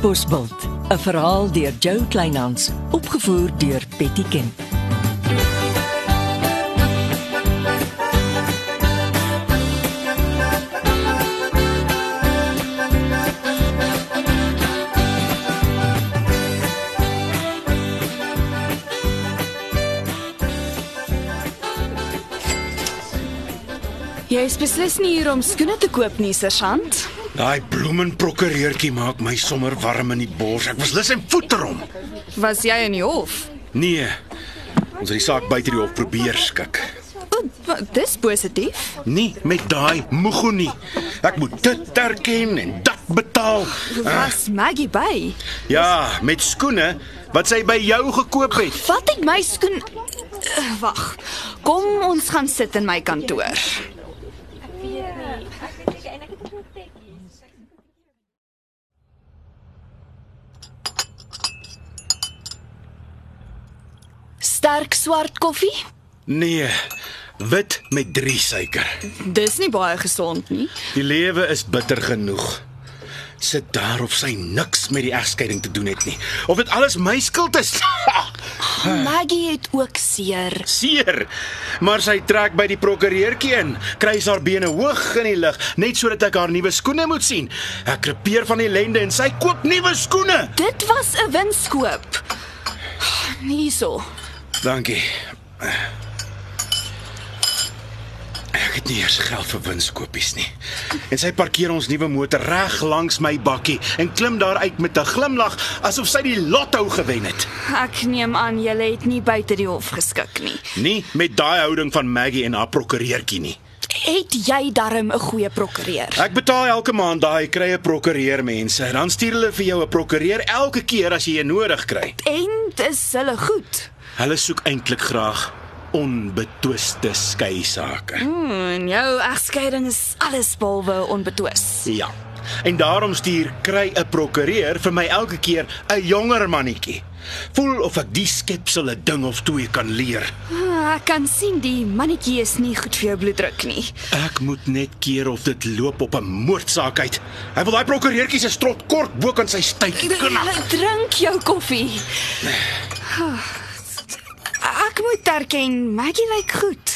Bosbult, 'n verhaal deur Jo Kleinhans, opgevoer deur Betty Ken. Jy is beslis nie hier om skoene te koop nie, sergeant. Daai bloemenprokureurtjie maak my sommer warm in die bors. Ek was lus en voeter hom. Was jy in die hof? Nee. Ons het die saak buite die hof probeer skik. O, wat, dis positief. Nie met daai moego nie. Ek moet dit erken en dat betaal. Was Maggie by? Ja, met skoene wat sy by jou gekoop het. Vat uit my skoen. Uh, Wag. Kom ons gaan sit in my kantoor. Sterk swart koffie? Nee, wit met 3 suiker. Dis nie baie gesond nie. Die lewe is bitter genoeg. Sit daar of sy niks met die egskeiding te doen het nie. Of dit alles my skuld is. Maggie het ook seer. Seer. Maar sy trek by die prokureurtjie in, kry haar bene hoog in die lug, net sodat ek haar nuwe skoene moet sien. Ek krepeer van ellende en sy koop nuwe skoene. Dit was 'n winskoop. Hierso. Dankie. Ek het nie eers geld vir winskoopies nie. En sy parkeer ons nuwe motor reg langs my bakkie en klim daar uit met 'n glimlag asof sy die lotto gewen het. Ek neem aan jy het nie buite die hof geskik nie. Nie met daai houding van Maggie en haar prokureurtjie nie. Het jy darm 'n goeie prokureur? Ek betaal elke maand daai krye prokureur mense. Dan stuur hulle vir jou 'n prokureur elke keer as jy een nodig kry. En dis hulle goed. Hulle soek eintlik graag onbetwiste skei sake. Hmm, en jou egskeiding is alles behalwe onbetwis. Ja. En daarom stuur kry 'n prokureur vir my elke keer 'n jonger mannetjie. Voel of ek die skepsel 'n ding of twee kan leer. Ah, Ek kan sien die mannetjie is nie goed vir jou bloeddruk nie. Ek moet net keer of dit loop op 'n moordsaak uit. Hy wil daai prokureurtjie se strot kort bo kan sy styf knap. Drink jou koffie. Ek moet erken, Maggie lyk goed.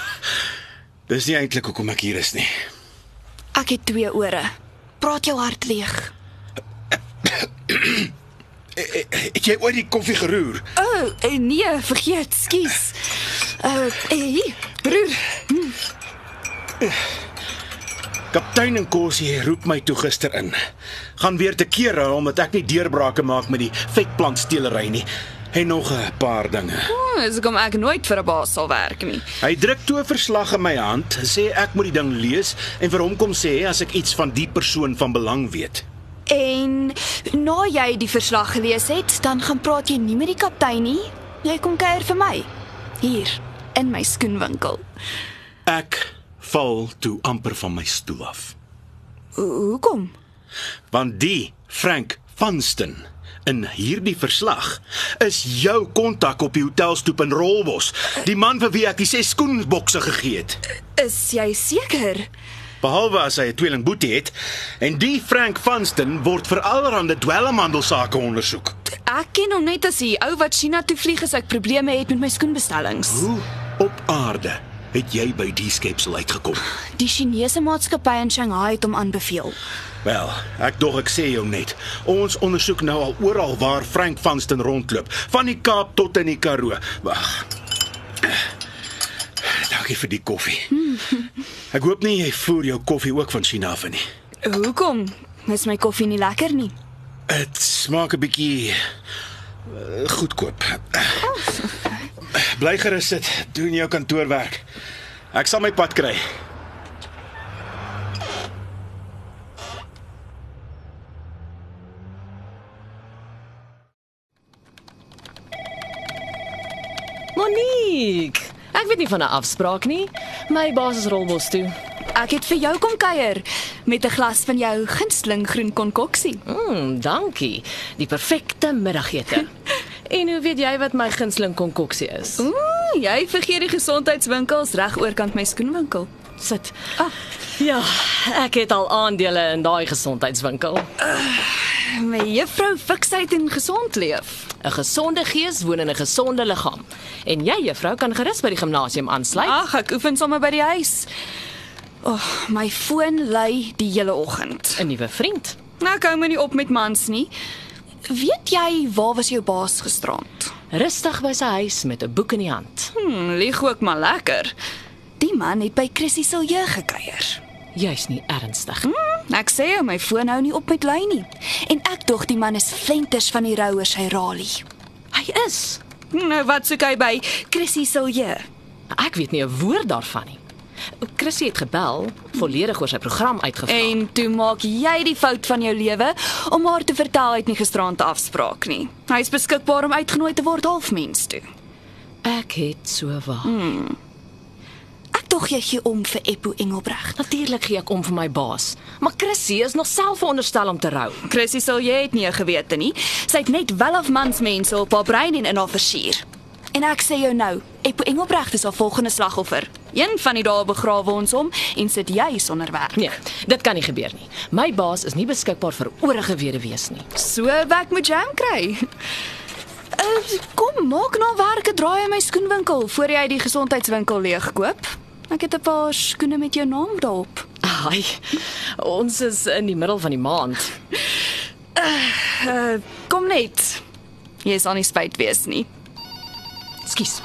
Dis nie eintlik hoekom ek hier is nie. Ek het twee ore. Praat jou hart leeg. Eh, Het jy ooit die koffie geroer? O, oh, nee, vergeet, skus. Uh, hier, broer. Kaptein Nkosi roep my toe gister in. Gaan weer te kere omdat ek nie deurbrake maak met die vetplantsteelery nie en nog 'n paar dinge. Oh, dis kom ek nooit vir 'n baas sal werk nie. Hy druk toe 'n verslag in my hand, sê ek moet die ding lees en vir hom kom sê as ek iets van die persoon van belang weet. En na jy die verslag gelees het, dan gaan praat jy nie met die kaptein nie. Jy kom kuier vir my hier in my skoenwinkel. Ek val toe amper van my stoel af. Ho- Hoekom? Want die Frank Vanston in hierdie verslag is jou kontak op die hotelstoep in Rolbos, die man vir wie ek die ses skoenbokse gegee het. Is jy seker? Behalwe as hy 'n tweeling boetie het en die Frank Vanston word vir allerlei dwelmhandelsake ondersoek. Ek ken hom net as die ou wat China toe vlieg as ek probleme het met my skoenbestellings. Hoe op aarde het jy by die skepsel uitgekom? Die Chinese maatskappy in Shanghai het hom aanbeveel. Wel, ek dog ek sê jou net. Ons ondersoek nou al oral waar Frank Vanston rondloop, van die Kaap tot in die Karoo. Wag. Dankie vir die koffie. Ek hoop nie jy voer jou koffie ook van China af nie. Hoekom? Is my koffie nie lekker nie? Dit smaak 'n bietjie uh, goedkoop. Bly gerus sit, doen jou kantoorwerk. Ek sal my pad kry. Monique, ek weet nie van 'n afspraak nie. My baas is Rolbos toe. Ek het vir jou kom kuier met 'n glas van jou gunsteling groen konkoksie. Mm, dankie. Die perfekte middagete. en hoe weet jy wat my gunsteling konkoksie is? Ooh, jy vergeet die gesondheidswinkels reg oorkant my skoenwinkel. Sit. Ah. Ja, ek het al aandele in daai gesondheidswinkel. My juffrou fiksheid en gesond leef. 'n Gesonde gees woon in 'n gesonde liggaam. En jy, juffrou, kan gerus by die gimnasium aansluit. Ag, ek oefen sommer by die huis. Oh, my foon lui die hele oggend. 'n Nuwe vriend. Nou kom my nie op met mans nie. Weet jy waar was jou baas gisterand? Rustig by sy huis met 'n boek in die hand. Hm, lieg ook maar lekker. Die man het by Chrissy Silje gekuier. Jy's nie ernstig. Hm, ek sê jou, my foon hou nie op met lui nie. En ek dog die man is flenters van die rouers hy ralie. Hy is. Nou wat soek hy by Chrissy Silje? Ek weet nie 'n woord daarvan nie. Chrissy het gebel, volledig oor sy program uitgevra. En toe maak jy die fout van jou lewe om haar te vertel hy het nie gisterand 'n afspraak nie. Hy is beskikbaar om uitgenooi te word halfmens toe. ek het so waar. Hmm. Ek dog jy gee om vir Eppo Engelbreg. Natuurlik gee ek om vir my baas, maar Chrissy is nog self veronderstel om te rou. Chrissy sal jy het nie 'n gewete nie. Sy het net wel of mans mense op haar brein en in haar versier. En ek sê jou nou, Eppo Engelbreg is haar volgende slagoffer. Een van die dae begrawe ons hom en sit jy sonder werk. Nee, dit kan nie gebeur nie. My baas is nie beskikbaar vir oorige weduwees nie. So werk met jam kry. Uh, kom, maak nou werk 'n draai in my skoenwinkel voor jy die gesondheidswinkel leegkoop. Ek het 'n paar skoene met jou naam daarop. Ai. Ons is in die middel van die maand. Uh, kom net. Jy is aan nie spyt wees nie. Skus.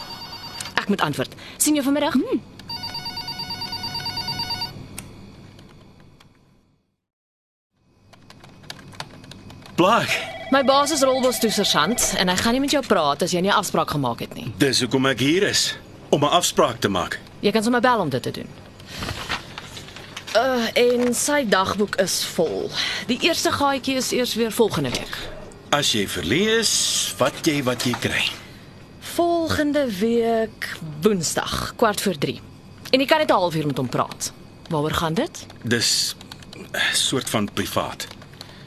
Moet antwoord. sien jou vanmiddag? Hmm. Blaak. My baas is Rolbos toe sergeant en hy gaan nie met jou praat as jy nie 'n afspraak gemaak het nie. Dis hoekom ek hier is om 'n afspraak te maak. Jy kan sommer bel om dit te doen. Uh en sy dagboek is vol. Die eerste gaatjie is eers weer volgende week. As jy verlees, vat jy wat jy kry. Volgende week Woensdag, kwart voor 3. En jy kan net 'n halfuur met hom praat. Waaroor gaan dit? Dis 'n soort van privaat.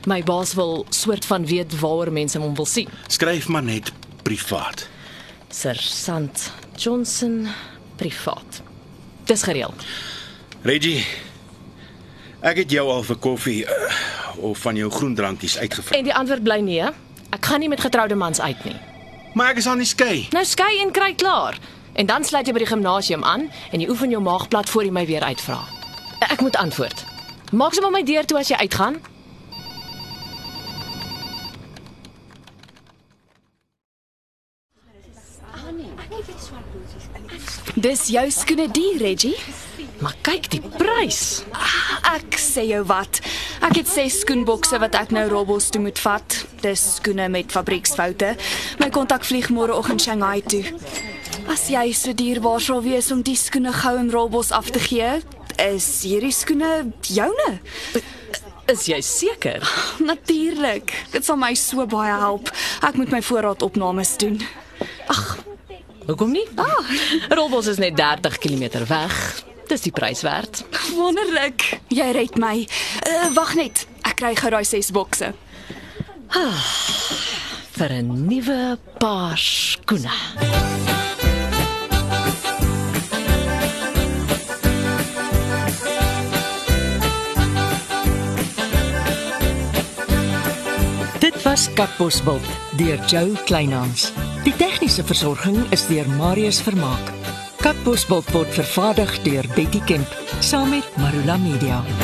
My baas wil soort van weet waaroor mense hom wil sien. Skryf maar net privaat. Sergeant Johnson privaat. Dis gereël. Reggie, ek het jou al vir koffie uh, of van jou groen drankies uitgevra. En die antwoord bly nee. Ek gaan nie met getroude mans uit nie. Maar ek is aan die skei. Nou skei en kry klaar. En dan sluit jy by die gimnasium aan en jy oefen jou maag plat voor jy my weer uitvra. Ek moet antwoord. Maak sommer my deur toe as jy uitgaan. Dis jou skoene die, Reggie. Maar kyk die prys. Ek sê jou wat. Ek het ses skoenbokse wat ek nou Robbos toe moet vat. Dis skoene met fabrieksfoute. My kontak vlieg môreoggend Shanghai toe. As jy so dierbaar sou wees om die skoene gou in Robbos af te gee, is hierdie skoene joune. Is jy seker? Natuurlik. Dit sal my so baie help. Ek moet my voorraadopnames doen. Hoekom nie? Ah, Rolbos is net 30 km weg. Dis die prys werd. Wonderlik. Jy red my. Uh, Wag net. Ek kry gou daai ses bokse. vir 'n nuwe paar skoene. Dit was Katbosveld deur Jo Kleinhans. Die tegniese versorging is deur Marius Vermaak. Katbosveld word vervaardig deur Betty Kemp saam met Marula Media.